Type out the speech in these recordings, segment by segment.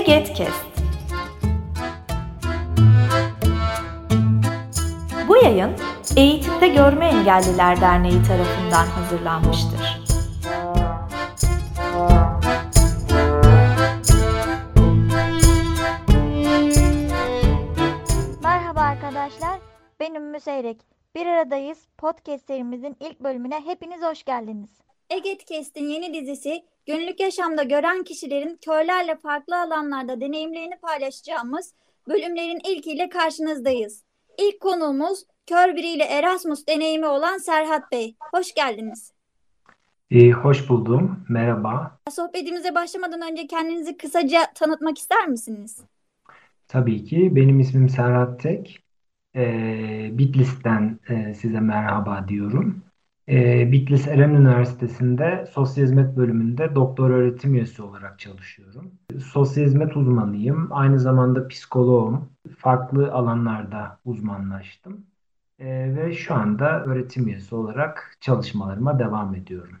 Egetkest Bu yayın Eğitimde Görme Engelliler Derneği tarafından hazırlanmıştır. Merhaba arkadaşlar, ben Ümmü Seyrek. Bir aradayız podcast serimizin ilk bölümüne hepiniz hoş geldiniz. Egetkest'in yeni dizisi günlük yaşamda gören kişilerin körlerle farklı alanlarda deneyimlerini paylaşacağımız bölümlerin ilkiyle karşınızdayız. İlk konuğumuz kör biriyle Erasmus deneyimi olan Serhat Bey. Hoş geldiniz. Ee, hoş buldum. Merhaba. Sohbetimize başlamadan önce kendinizi kısaca tanıtmak ister misiniz? Tabii ki. Benim ismim Serhat Tek. Ee, Bitlis'ten e, size merhaba diyorum. Ee, Bitlis Eren Üniversitesi'nde Sosyal Hizmet bölümünde doktor öğretim üyesi olarak çalışıyorum. Sosyal hizmet uzmanıyım. Aynı zamanda psikoloğum. Farklı alanlarda uzmanlaştım. Ee, ve şu anda öğretim üyesi olarak çalışmalarıma devam ediyorum.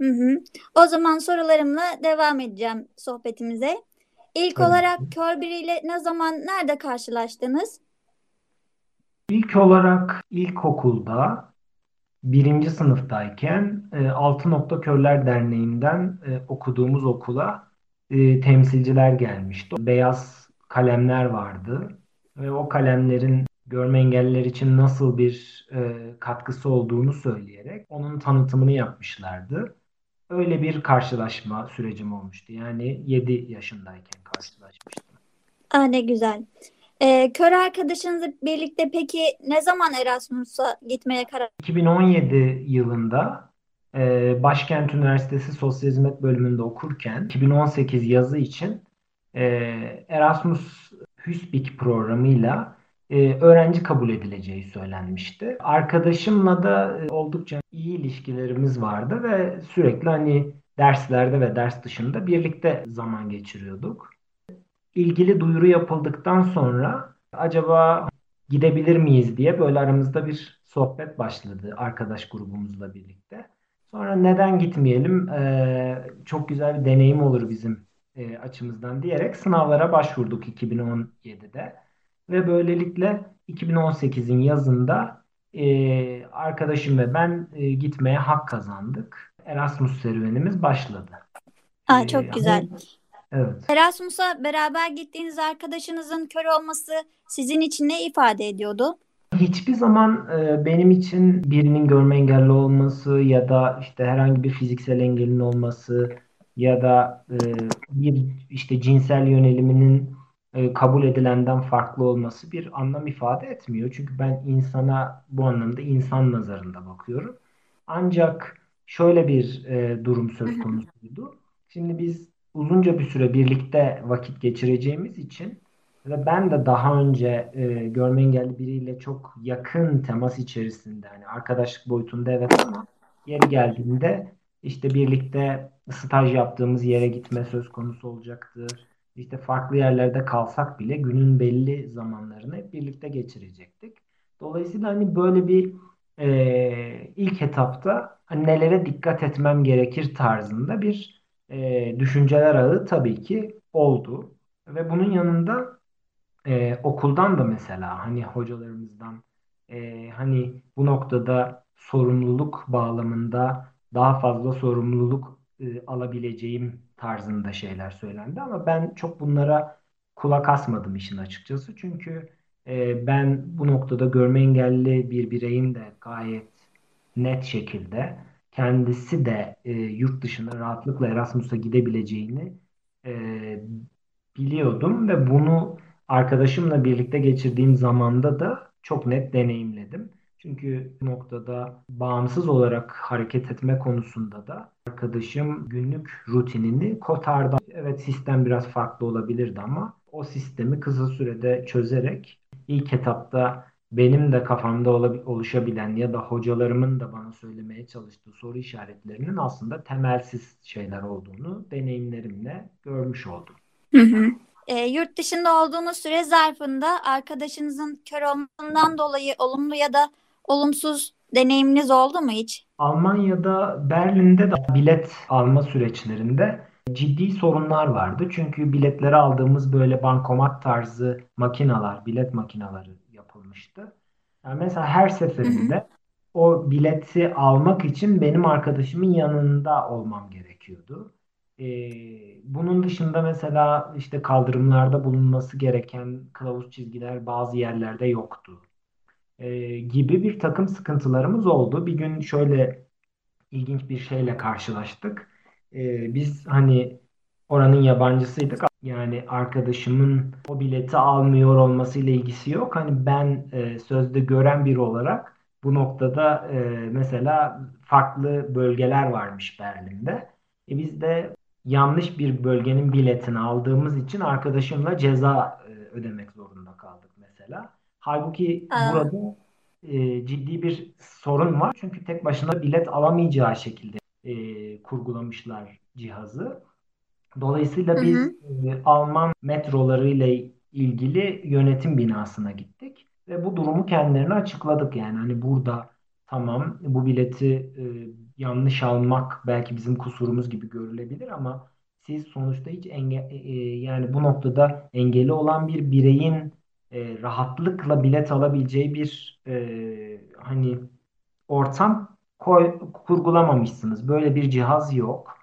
Hı hı. O zaman sorularımla devam edeceğim sohbetimize. İlk Tabii olarak kör biriyle ne zaman, nerede karşılaştınız? İlk olarak ilkokulda birinci sınıftayken e, Altı Nokta Körler Derneği'nden e, okuduğumuz okula e, temsilciler gelmişti. Beyaz kalemler vardı ve o kalemlerin görme engelliler için nasıl bir e, katkısı olduğunu söyleyerek onun tanıtımını yapmışlardı. Öyle bir karşılaşma sürecim olmuştu. Yani 7 yaşındayken karşılaşmıştım. Aa, ne güzel. Ee, kör arkadaşınızla birlikte peki ne zaman Erasmus'a gitmeye karar 2017 yılında e, Başkent Üniversitesi Sosyal Hizmet bölümünde okurken 2018 yazı için e, Erasmus Hüsbik programıyla e, öğrenci kabul edileceği söylenmişti. Arkadaşımla da e, oldukça iyi ilişkilerimiz vardı ve sürekli hani derslerde ve ders dışında birlikte zaman geçiriyorduk. İlgili duyuru yapıldıktan sonra acaba gidebilir miyiz diye böyle aramızda bir sohbet başladı arkadaş grubumuzla birlikte. Sonra neden gitmeyelim? Ee, çok güzel bir deneyim olur bizim e, açımızdan diyerek sınavlara başvurduk 2017'de. Ve böylelikle 2018'in yazında e, arkadaşım ve ben e, gitmeye hak kazandık. Erasmus serüvenimiz başladı. Aa, Ee, çok güzel. Evet. Erasmus'a beraber gittiğiniz arkadaşınızın kör olması sizin için ne ifade ediyordu? Hiçbir zaman e, benim için birinin görme engelli olması ya da işte herhangi bir fiziksel engelin olması ya da e, bir işte cinsel yöneliminin e, kabul edilenden farklı olması bir anlam ifade etmiyor. Çünkü ben insana bu anlamda insan nazarında bakıyorum. Ancak şöyle bir e, durum söz konusuydu. Şimdi biz uzunca bir süre birlikte vakit geçireceğimiz için ve ben de daha önce e, görme engelli biriyle çok yakın temas içerisinde hani arkadaşlık boyutunda evet ama yeri geldiğinde işte birlikte staj yaptığımız yere gitme söz konusu olacaktı. İşte farklı yerlerde kalsak bile günün belli zamanlarını birlikte geçirecektik. Dolayısıyla hani böyle bir e, ilk etapta hani nelere dikkat etmem gerekir tarzında bir e, düşünceler ağı tabii ki oldu. Ve bunun yanında ee, okuldan da mesela hani hocalarımızdan e, hani bu noktada sorumluluk bağlamında daha fazla sorumluluk e, alabileceğim tarzında şeyler söylendi. Ama ben çok bunlara kulak asmadım işin açıkçası. Çünkü e, ben bu noktada görme engelli bir bireyin de gayet net şekilde kendisi de e, yurt dışına rahatlıkla Erasmus'a gidebileceğini e, biliyordum ve bunu arkadaşımla birlikte geçirdiğim zamanda da çok net deneyimledim. Çünkü bu noktada bağımsız olarak hareket etme konusunda da arkadaşım günlük rutinini kotardı. Evet sistem biraz farklı olabilirdi ama o sistemi kısa sürede çözerek ilk etapta benim de kafamda oluşabilen ya da hocalarımın da bana söylemeye çalıştığı soru işaretlerinin aslında temelsiz şeyler olduğunu deneyimlerimle görmüş oldum. Hı hı. E, yurt dışında olduğunuz süre zarfında arkadaşınızın kör olmasından dolayı olumlu ya da olumsuz deneyiminiz oldu mu hiç? Almanya'da Berlin'de de bilet alma süreçlerinde ciddi sorunlar vardı. Çünkü biletleri aldığımız böyle bankomat tarzı makinalar, bilet makinaları yapılmıştı. Yani mesela her seferinde o bileti almak için benim arkadaşımın yanında olmam gerekiyordu. Ee, bunun dışında mesela işte kaldırımlarda bulunması gereken kılavuz çizgiler bazı yerlerde yoktu. Ee, gibi bir takım sıkıntılarımız oldu. Bir gün şöyle ilginç bir şeyle karşılaştık. Ee, biz hani oranın yabancısıydık. Yani arkadaşımın o bileti almıyor olmasıyla ilgisi yok. Hani ben e, sözde gören biri olarak bu noktada e, mesela farklı bölgeler varmış Berlin'de. E, biz de yanlış bir bölgenin biletini aldığımız için arkadaşımla ceza e, ödemek zorunda kaldık mesela. Halbuki Aa. burada e, ciddi bir sorun var. Çünkü tek başına bilet alamayacağı şekilde e, kurgulamışlar cihazı. Dolayısıyla Hı biz hı. e, Alman metroları ile ilgili yönetim binasına gittik ve bu durumu kendilerine açıkladık. Yani hani burada tamam bu bileti e, yanlış almak belki bizim kusurumuz gibi görülebilir ama siz sonuçta hiç enge e, e, yani bu noktada engeli olan bir bireyin e, rahatlıkla bilet alabileceği bir e, hani ortam koy, kurgulamamışsınız. Böyle bir cihaz yok.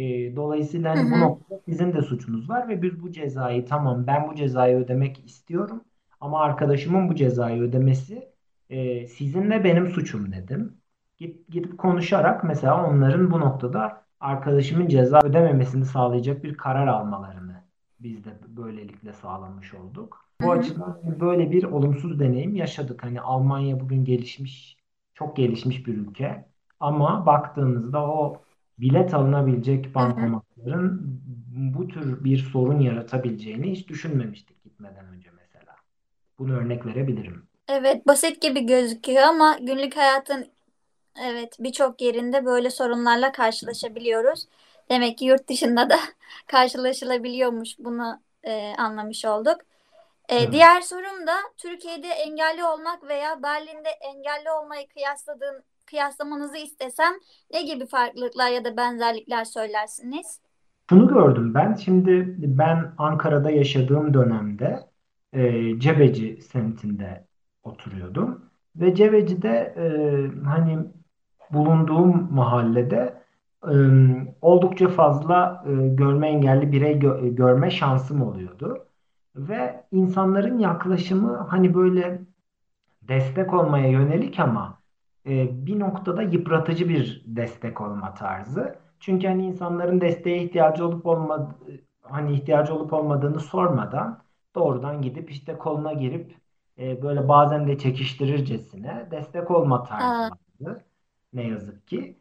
E, dolayısıyla Hı hani bu hı. noktada sizin de suçunuz var ve biz bu cezayı tamam ben bu cezayı ödemek istiyorum ama arkadaşımın bu cezayı ödemesi e, sizin ve benim suçum dedim. Git, gidip konuşarak mesela onların bu noktada arkadaşımın ceza ödememesini sağlayacak bir karar almalarını biz de böylelikle sağlamış olduk. Hı Bu hı. açıdan böyle bir olumsuz deneyim yaşadık. Hani Almanya bugün gelişmiş, çok gelişmiş bir ülke. Ama baktığınızda o bilet alınabilecek bankomatların bu tür bir sorun yaratabileceğini hiç düşünmemiştik gitmeden önce mesela. Bunu örnek verebilirim. Evet, basit gibi gözüküyor ama günlük hayatın evet birçok yerinde böyle sorunlarla karşılaşabiliyoruz. Demek ki yurt dışında da karşılaşılabiliyormuş. Bunu e, anlamış olduk. E, Evet. diğer sorum da Türkiye'de engelli olmak veya Berlin'de engelli olmayı kıyasladığın kıyaslamanızı istesem ne gibi farklılıklar ya da benzerlikler söylersiniz? Şunu gördüm ben. Şimdi ben Ankara'da yaşadığım dönemde e, Cebeci semtinde oturuyordum. Ve Cebeci'de e, hani bulunduğum mahallede e, oldukça fazla e, görme engelli birey gö- görme şansım oluyordu. Ve insanların yaklaşımı hani böyle destek olmaya yönelik ama e, bir noktada yıpratıcı bir destek olma tarzı. Çünkü hani insanların desteğe ihtiyacı olup olmadı, hani ihtiyacı olup olmadığını sormadan doğrudan gidip işte koluna girip e, böyle bazen de çekiştirircesine destek olma tarzı vardı. Ne yazık ki.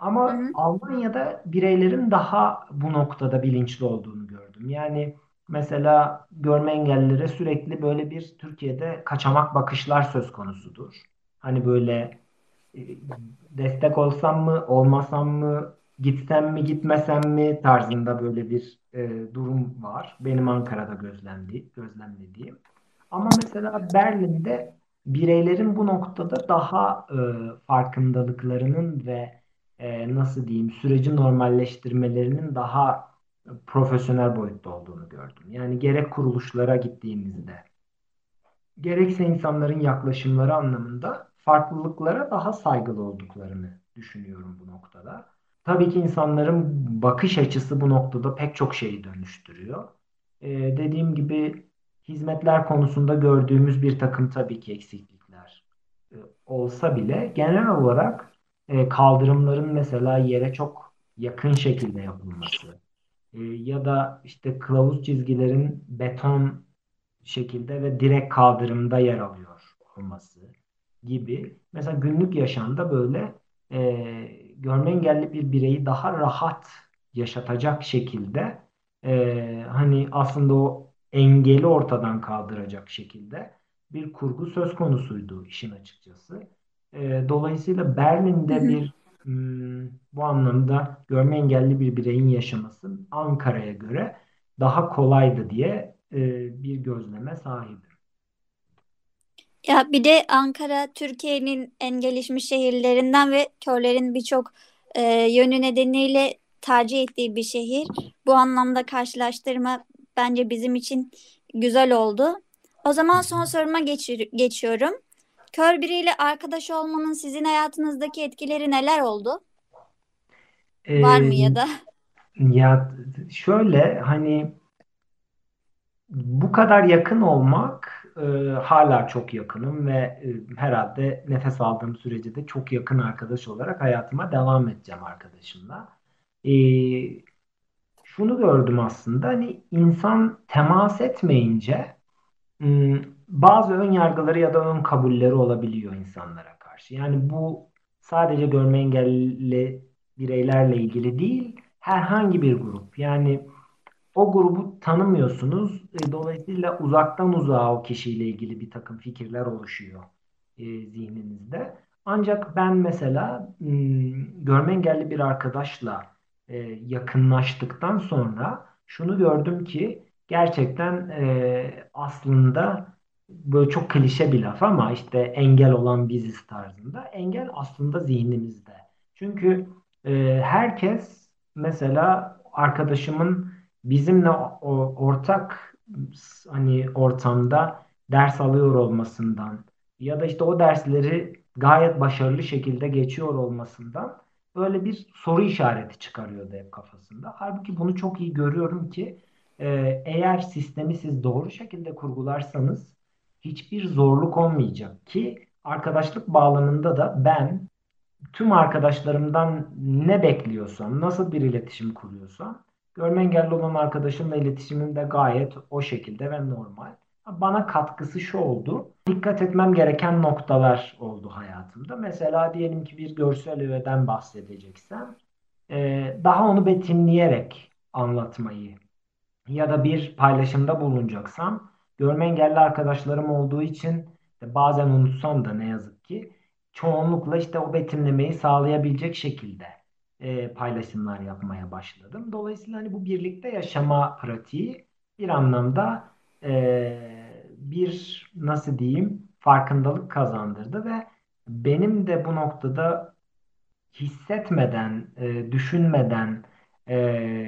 Ama hı. Almanya'da bireylerin daha bu noktada bilinçli olduğunu gördüm. Yani Mesela görme engellilere sürekli böyle bir Türkiye'de kaçamak bakışlar söz konusudur. Hani böyle destek olsam mı, olmasam mı, gitsem mi, gitmesem mi tarzında böyle bir e, durum var. Benim Ankara'da gözlemli, gözlemlediğim. Ama mesela Berlin'de bireylerin bu noktada daha e, farkındalıklarının ve e, nasıl diyeyim süreci normalleştirmelerinin daha profesyonel boyutta olduğunu gördüm. Yani gerek kuruluşlara gittiğimizde, gerekse insanların yaklaşımları anlamında farklılıklara daha saygılı olduklarını düşünüyorum bu noktada. Tabii ki insanların bakış açısı bu noktada pek çok şeyi dönüştürüyor. Ee, dediğim gibi hizmetler konusunda gördüğümüz bir takım tabii ki eksiklikler e, olsa bile genel olarak e, kaldırımların mesela yere çok yakın şekilde yapılması e, ya da işte kılavuz çizgilerin beton şekilde ve direkt kaldırımda yer alıyor olması gibi. Mesela günlük yaşamda böyle e, görme engelli bir bireyi daha rahat yaşatacak şekilde e, hani aslında o engeli ortadan kaldıracak şekilde bir kurgu söz konusuydu işin açıkçası. E, dolayısıyla Berlin'de bir hmm, bu anlamda görme engelli bir bireyin yaşaması Ankara'ya göre daha kolaydı diye e, bir gözleme sahibim. Ya bir de Ankara Türkiye'nin en gelişmiş şehirlerinden ve körlerin birçok e, yönü nedeniyle tercih ettiği bir şehir. Bu anlamda karşılaştırma bence bizim için güzel oldu. O zaman son soruma geçir- geçiyorum. Kör biriyle arkadaş olmanın sizin hayatınızdaki etkileri neler oldu? Var mı ya Ee, da? ya şöyle hani bu kadar yakın olmak e, hala çok yakınım ve e, herhalde nefes aldığım sürece de çok yakın arkadaş olarak hayatıma devam edeceğim arkadaşımla. E, şunu gördüm aslında hani insan temas etmeyince bazı ön yargıları ya da ön kabulleri olabiliyor insanlara karşı. Yani bu sadece görme engelli bireylerle ilgili değil, herhangi bir grup. Yani o grubu tanımıyorsunuz. E, dolayısıyla uzaktan uzağa o kişiyle ilgili bir takım fikirler oluşuyor e, zihninizde. Ancak ben mesela hmm, görme engelli bir arkadaşla e, yakınlaştıktan sonra şunu gördüm ki gerçekten aslında böyle çok klişe bir laf ama işte engel olan biziz tarzında. Engel aslında zihnimizde. Çünkü herkes mesela arkadaşımın bizimle o- ortak hani ortamda ders alıyor olmasından ya da işte o dersleri gayet başarılı şekilde geçiyor olmasından böyle bir soru işareti çıkarıyordu hep kafasında. Halbuki bunu çok iyi görüyorum ki e, eğer sistemi siz doğru şekilde kurgularsanız hiçbir zorluk olmayacak ki arkadaşlık bağlamında da ben tüm arkadaşlarımdan ne bekliyorsam, nasıl bir iletişim kuruyorsam, görme engelli olan arkadaşımla iletişimim de gayet o şekilde ve normal. Bana katkısı şu oldu. Dikkat etmem gereken noktalar oldu hayatımda. Mesela diyelim ki bir görsel öğeden bahsedeceksem, e, daha onu betimleyerek anlatmayı ya da bir paylaşımda bulunacaksam görme engelli arkadaşlarım olduğu için bazen unutsam da ne yazık ki çoğunlukla işte o betimlemeyi sağlayabilecek şekilde e, paylaşımlar yapmaya başladım. Dolayısıyla hani bu birlikte yaşama pratiği bir anlamda e, bir nasıl diyeyim farkındalık kazandırdı ve benim de bu noktada hissetmeden, e, düşünmeden e,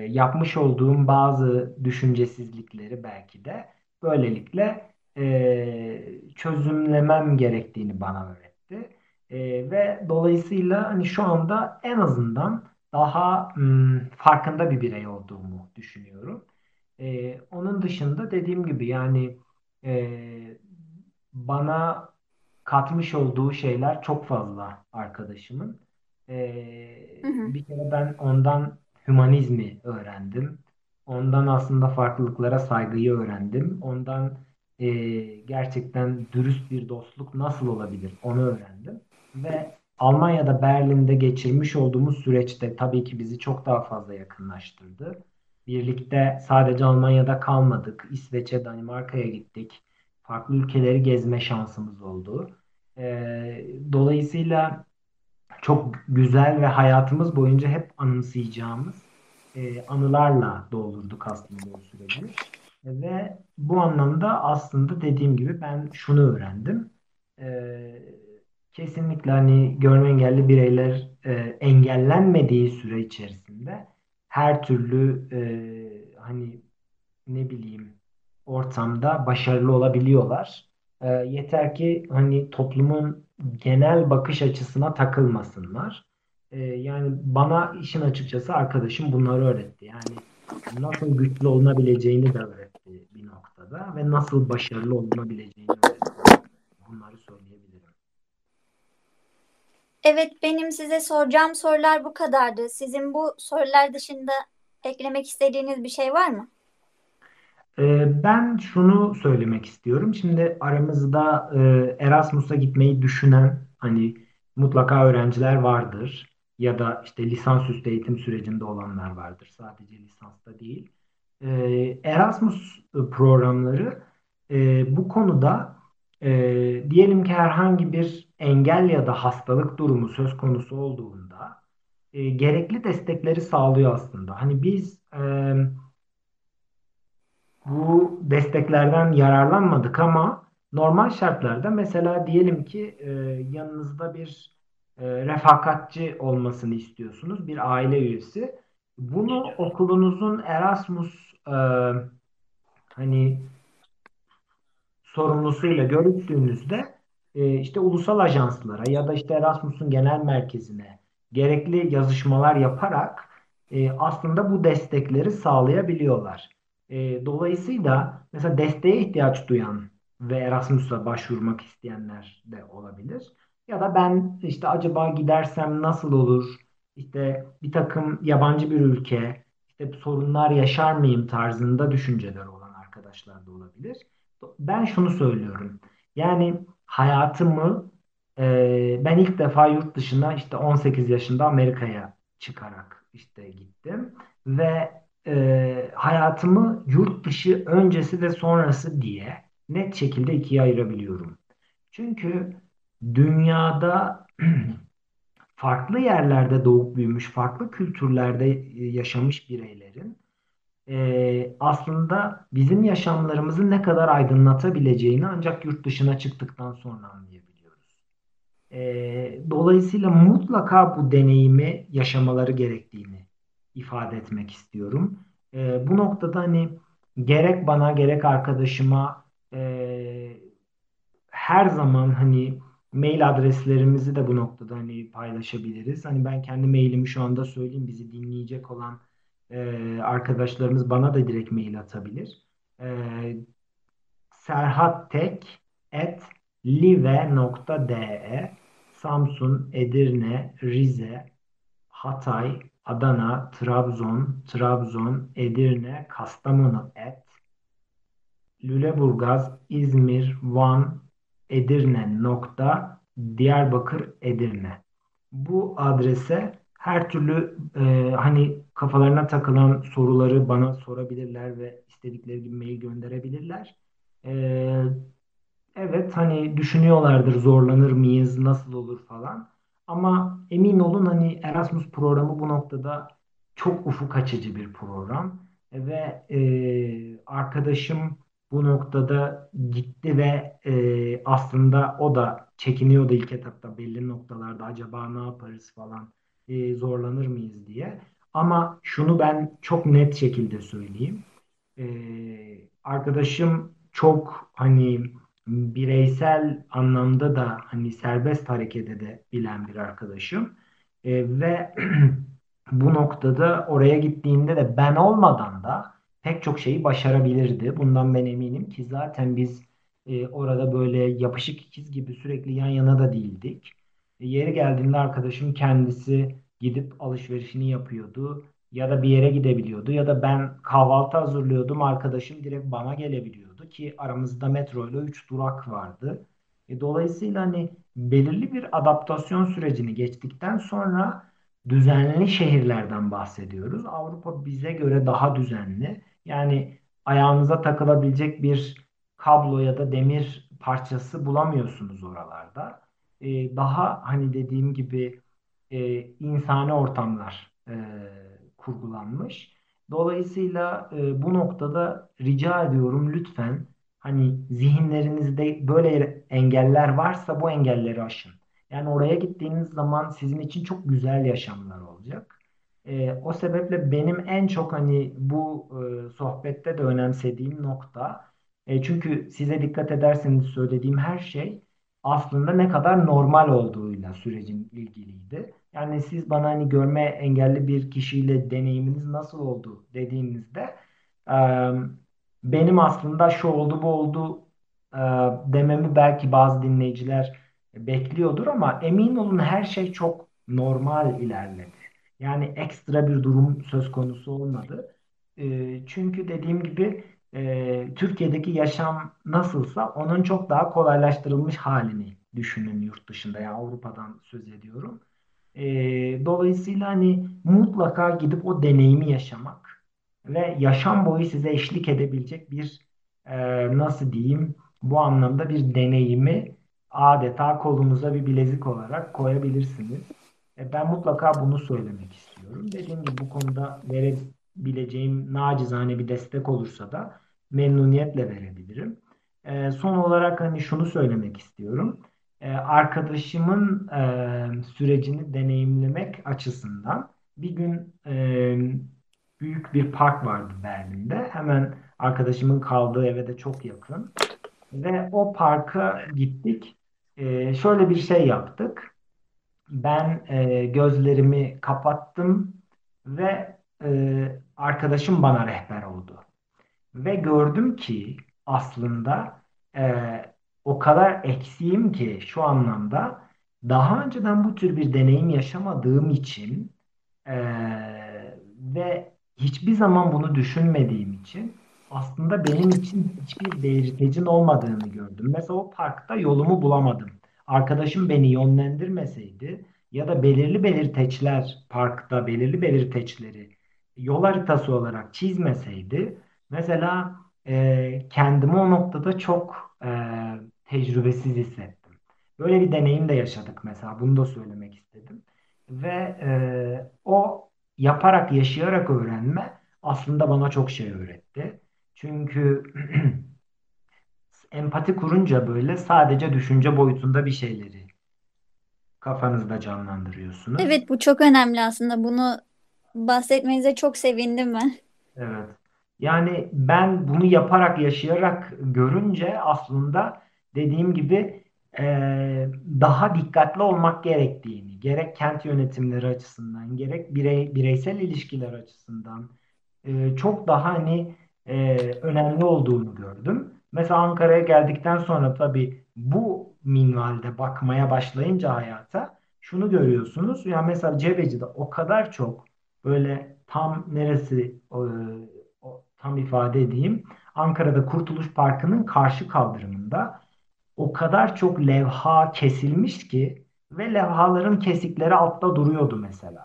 yapmış olduğum bazı düşüncesizlikleri belki de böylelikle e, çözümlemem gerektiğini bana öğretti. E, ve dolayısıyla hani şu anda en azından daha mm, farkında bir birey olduğumu düşünüyorum. E, onun dışında dediğim gibi yani e, bana katmış olduğu şeyler çok fazla arkadaşımın. Ee, Hı hı. bir kere ben ondan hümanizmi öğrendim. Ondan aslında farklılıklara saygıyı öğrendim. Ondan e, gerçekten dürüst bir dostluk nasıl olabilir onu öğrendim. Ve Almanya'da Berlin'de geçirmiş olduğumuz süreçte tabii ki bizi çok daha fazla yakınlaştırdı. Birlikte sadece Almanya'da kalmadık. İsveç'e, Danimarka'ya gittik. Farklı ülkeleri gezme şansımız oldu. Ee, dolayısıyla çok güzel ve hayatımız boyunca hep anımsayacağımız e, anılarla doldurduk aslında o süreci. Ve bu anlamda aslında dediğim gibi ben şunu öğrendim. E, kesinlikle hani görme engelli bireyler e, engellenmediği süre içerisinde her türlü e, hani ne bileyim ortamda başarılı olabiliyorlar. E, yeter ki hani toplumun genel bakış açısına takılmasınlar. E, yani bana işin açıkçası arkadaşım bunları öğretti. Yani nasıl güçlü olunabileceğini de öğretti bir noktada ve nasıl başarılı olunabileceğini öğretti. Bunları söyleyebilirim. Evet, benim size soracağım sorular bu kadardı. Sizin bu sorular dışında eklemek istediğiniz bir şey var mı? Ee, Ben şunu söylemek istiyorum. Şimdi aramızda e, Erasmus'a gitmeyi düşünen hani mutlaka öğrenciler vardır. Ya da işte lisansüstü eğitim sürecinde olanlar vardır. Sadece lisansta değil. Ee, Erasmus programları e, bu konuda e, diyelim ki herhangi bir engel ya da hastalık durumu söz konusu olduğunda e, gerekli destekleri sağlıyor aslında. Hani biz e, bu desteklerden yararlanmadık ama normal şartlarda mesela diyelim ki e, yanınızda bir e, refakatçi olmasını istiyorsunuz, bir aile üyesi bunu okulunuzun Erasmus e, hani sorumlusuyla görüştüğünüzde e, işte ulusal ajanslara ya da işte Erasmus'un genel merkezine gerekli yazışmalar yaparak e, aslında bu destekleri sağlayabiliyorlar. E, dolayısıyla mesela desteğe ihtiyaç duyan ve Erasmus'a başvurmak isteyenler de olabilir. Ya da ben işte acaba gidersem nasıl olur? İşte bir takım yabancı bir ülke, işte sorunlar yaşar mıyım tarzında düşünceler olan arkadaşlar da olabilir. Ben şunu söylüyorum. Yani hayatımı e, ben ilk defa yurt dışına işte 18 yaşında Amerika'ya çıkarak işte gittim ve e, hayatımı yurt dışı öncesi ve sonrası diye net şekilde ikiye ayırabiliyorum. Çünkü dünyada farklı yerlerde doğup büyümüş, farklı kültürlerde yaşamış bireylerin e, aslında bizim yaşamlarımızı ne kadar aydınlatabileceğini ancak yurt dışına çıktıktan sonra anlayabiliyoruz. E, dolayısıyla mutlaka bu deneyimi yaşamaları gerektiğini ifade etmek istiyorum. E, bu noktada hani gerek bana gerek arkadaşıma e, her zaman hani mail adreslerimizi de bu noktada hani paylaşabiliriz. Hani ben kendi mailimi şu anda söyleyeyim bizi dinleyecek olan e, arkadaşlarımız bana da direkt mail atabilir. E, serhattek at live.de Samsun, Edirne, Rize, Hatay, Adana, Trabzon, Trabzon, Edirne, Kastamonu et, Lüleburgaz, İzmir, Van, Edirne nokta, Diyarbakır, Edirne. Bu adrese her türlü e, hani kafalarına takılan soruları bana sorabilirler ve istedikleri gibi mail gönderebilirler. E, evet hani düşünüyorlardır zorlanır mıyız, nasıl olur falan. Ama emin olun hani Erasmus programı bu noktada çok ufuk açıcı bir program. Ve e, arkadaşım bu noktada gitti ve e, aslında o da çekiniyordu ilk etapta belli noktalarda acaba ne yaparız falan e, zorlanır mıyız diye. Ama şunu ben çok net şekilde söyleyeyim. E, arkadaşım çok hani bireysel anlamda da hani serbest hareket edebilen bir arkadaşım. E, ve bu noktada oraya gittiğinde de ben olmadan da pek çok şeyi başarabilirdi. Bundan ben eminim ki zaten biz e, orada böyle yapışık ikiz gibi sürekli yan yana da değildik. E, yeri geldiğinde arkadaşım kendisi gidip alışverişini yapıyordu ya da bir yere gidebiliyordu ya da ben kahvaltı hazırlıyordum arkadaşım direkt bana gelebiliyordu ki aramızda metro ile 3 durak vardı. E, dolayısıyla hani belirli bir adaptasyon sürecini geçtikten sonra düzenli şehirlerden bahsediyoruz. Avrupa bize göre daha düzenli. Yani ayağınıza takılabilecek bir kablo ya da demir parçası bulamıyorsunuz oralarda. Ee, daha hani dediğim gibi e, insani ortamlar e, kurgulanmış. Dolayısıyla e, bu noktada rica ediyorum lütfen hani zihinlerinizde böyle engeller varsa bu engelleri aşın. Yani oraya gittiğiniz zaman sizin için çok güzel yaşamlar olacak. E, o sebeple benim en çok hani bu e, sohbette de önemsediğim nokta e, çünkü size dikkat ederseniz söylediğim her şey aslında ne kadar normal olduğuyla sürecin ilgiliydi. Yani siz bana hani görme engelli bir kişiyle deneyiminiz nasıl oldu dediğinizde benim aslında şu oldu bu oldu dememi belki bazı dinleyiciler bekliyordur ama emin olun her şey çok normal ilerledi. Yani ekstra bir durum söz konusu olmadı. Çünkü dediğim gibi Türkiye'deki yaşam nasılsa onun çok daha kolaylaştırılmış halini düşünün yurt dışında. Yani Avrupa'dan söz ediyorum. E, dolayısıyla hani mutlaka gidip o deneyimi yaşamak ve yaşam boyu size eşlik edebilecek bir e, nasıl diyeyim bu anlamda bir deneyimi adeta kolunuza bir bilezik olarak koyabilirsiniz. E, ben mutlaka bunu söylemek istiyorum. Dediğim gibi bu konuda verebileceğim nacizane bir destek olursa da memnuniyetle verebilirim. E, son olarak hani şunu söylemek istiyorum. E, arkadaşımın sürecini deneyimlemek açısından bir gün büyük bir park vardı Berlin'de. Hemen arkadaşımın kaldığı eve de çok yakın. Ve o parka gittik. Ee, şöyle bir şey yaptık. Ben e, gözlerimi kapattım ve e, arkadaşım bana rehber oldu. Ve gördüm ki aslında e, o kadar eksiğim ki şu anlamda daha önceden bu tür bir deneyim yaşamadığım için e, ve hiçbir zaman bunu düşünmediğim için aslında benim için hiçbir belirtecin olmadığını gördüm. Mesela o parkta yolumu bulamadım. Arkadaşım beni yönlendirmeseydi ya da belirli belirteçler parkta belirli belirteçleri yol haritası olarak çizmeseydi mesela e, kendimi o noktada çok e, tecrübesiz hissettim. Böyle bir deneyim de yaşadık mesela. Bunu da söylemek istedim. Ve e, o yaparak, yaşayarak öğrenme aslında bana çok şey öğretti. Çünkü empati kurunca böyle sadece düşünce boyutunda bir şeyleri kafanızda canlandırıyorsunuz. Evet bu çok önemli aslında. Bunu bahsetmenize çok sevindim ben. Evet. Yani ben bunu yaparak, yaşayarak görünce aslında dediğim gibi e, daha dikkatli olmak gerektiğini, gerek kent yönetimleri açısından, gerek birey, bireysel ilişkiler açısından e, çok daha hani e, önemli olduğunu gördüm. Mesela Ankara'ya geldikten sonra tabii bu minvalde bakmaya başlayınca hayata şunu görüyorsunuz. Ya mesela Cebeci'de o kadar çok böyle tam neresi o, o, tam ifade edeyim. Ankara'da Kurtuluş Parkı'nın karşı kaldırımında o kadar çok levha kesilmiş ki ve levhaların kesikleri altta duruyordu mesela.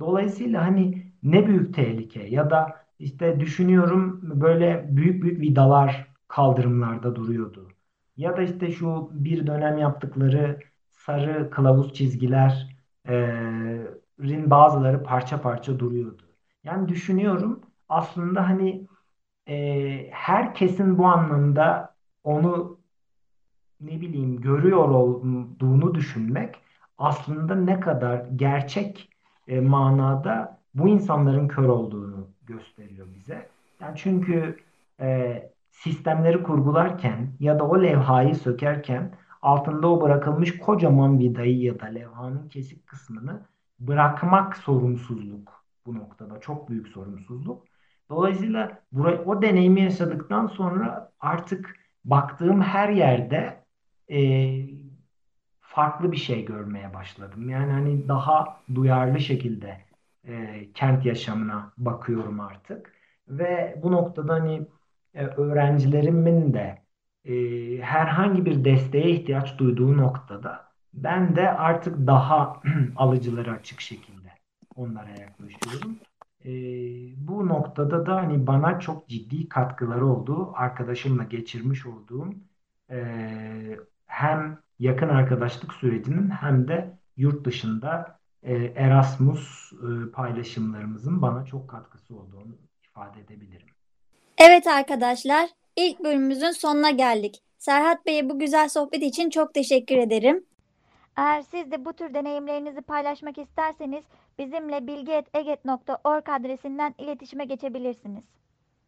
Dolayısıyla hani ne büyük tehlike ya da işte düşünüyorum böyle büyük büyük vidalar kaldırımlarda duruyordu. Ya da işte şu bir dönem yaptıkları sarı kılavuz çizgilerin bazıları parça parça duruyordu. Yani düşünüyorum aslında hani e, herkesin bu anlamda onu ne bileyim görüyor olduğunu düşünmek aslında ne kadar gerçek e, manada bu insanların kör olduğunu gösteriyor bize. Yani çünkü e, sistemleri kurgularken ya da o levhayı sökerken altında o bırakılmış kocaman vidayı ya da levhanın kesik kısmını bırakmak sorumsuzluk bu noktada. Çok büyük sorumsuzluk. Dolayısıyla burayı, o deneyimi yaşadıktan sonra artık baktığım her yerde e, farklı bir şey görmeye başladım. Yani hani daha duyarlı şekilde e, kent yaşamına bakıyorum artık. Ve bu noktada hani e, öğrencilerimin de e, herhangi bir desteğe ihtiyaç duyduğu noktada ben de artık daha alıcıları açık şekilde onlara yaklaşıyorum. E, bu noktada da hani bana çok ciddi katkıları oldu. Arkadaşımla geçirmiş olduğum e, hem yakın arkadaşlık sürecinin hem de yurt dışında e, Erasmus e, paylaşımlarımızın bana çok katkısı olduğunu ifade edebilirim. Evet arkadaşlar, ilk bölümümüzün sonuna geldik. Serhat Bey'e bu güzel sohbet için çok teşekkür ederim. Eğer siz de bu tür deneyimlerinizi paylaşmak isterseniz bizimle bilgi.eget.org adresinden iletişime geçebilirsiniz.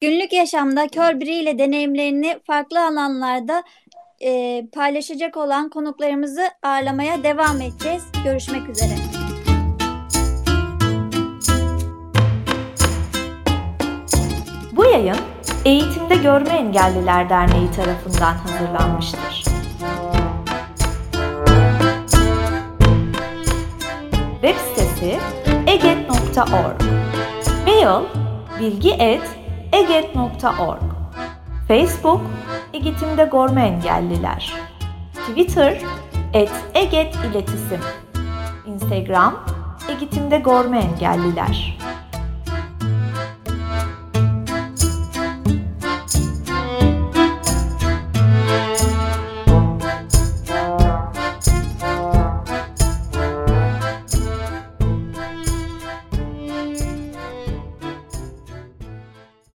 Günlük yaşamda kör biriyle deneyimlerini farklı alanlarda e, paylaşacak olan konuklarımızı ağırlamaya devam edeceğiz. Görüşmek üzere. Bu yayın Eğitimde Görme Engelliler Derneği tarafından hazırlanmıştır. Web sitesi eget.org Mail bilgi.eget.org Facebook Eğitimde Görme Engelliler. Twitter et Eget İletisim Instagram Eğitimde Görme Engelliler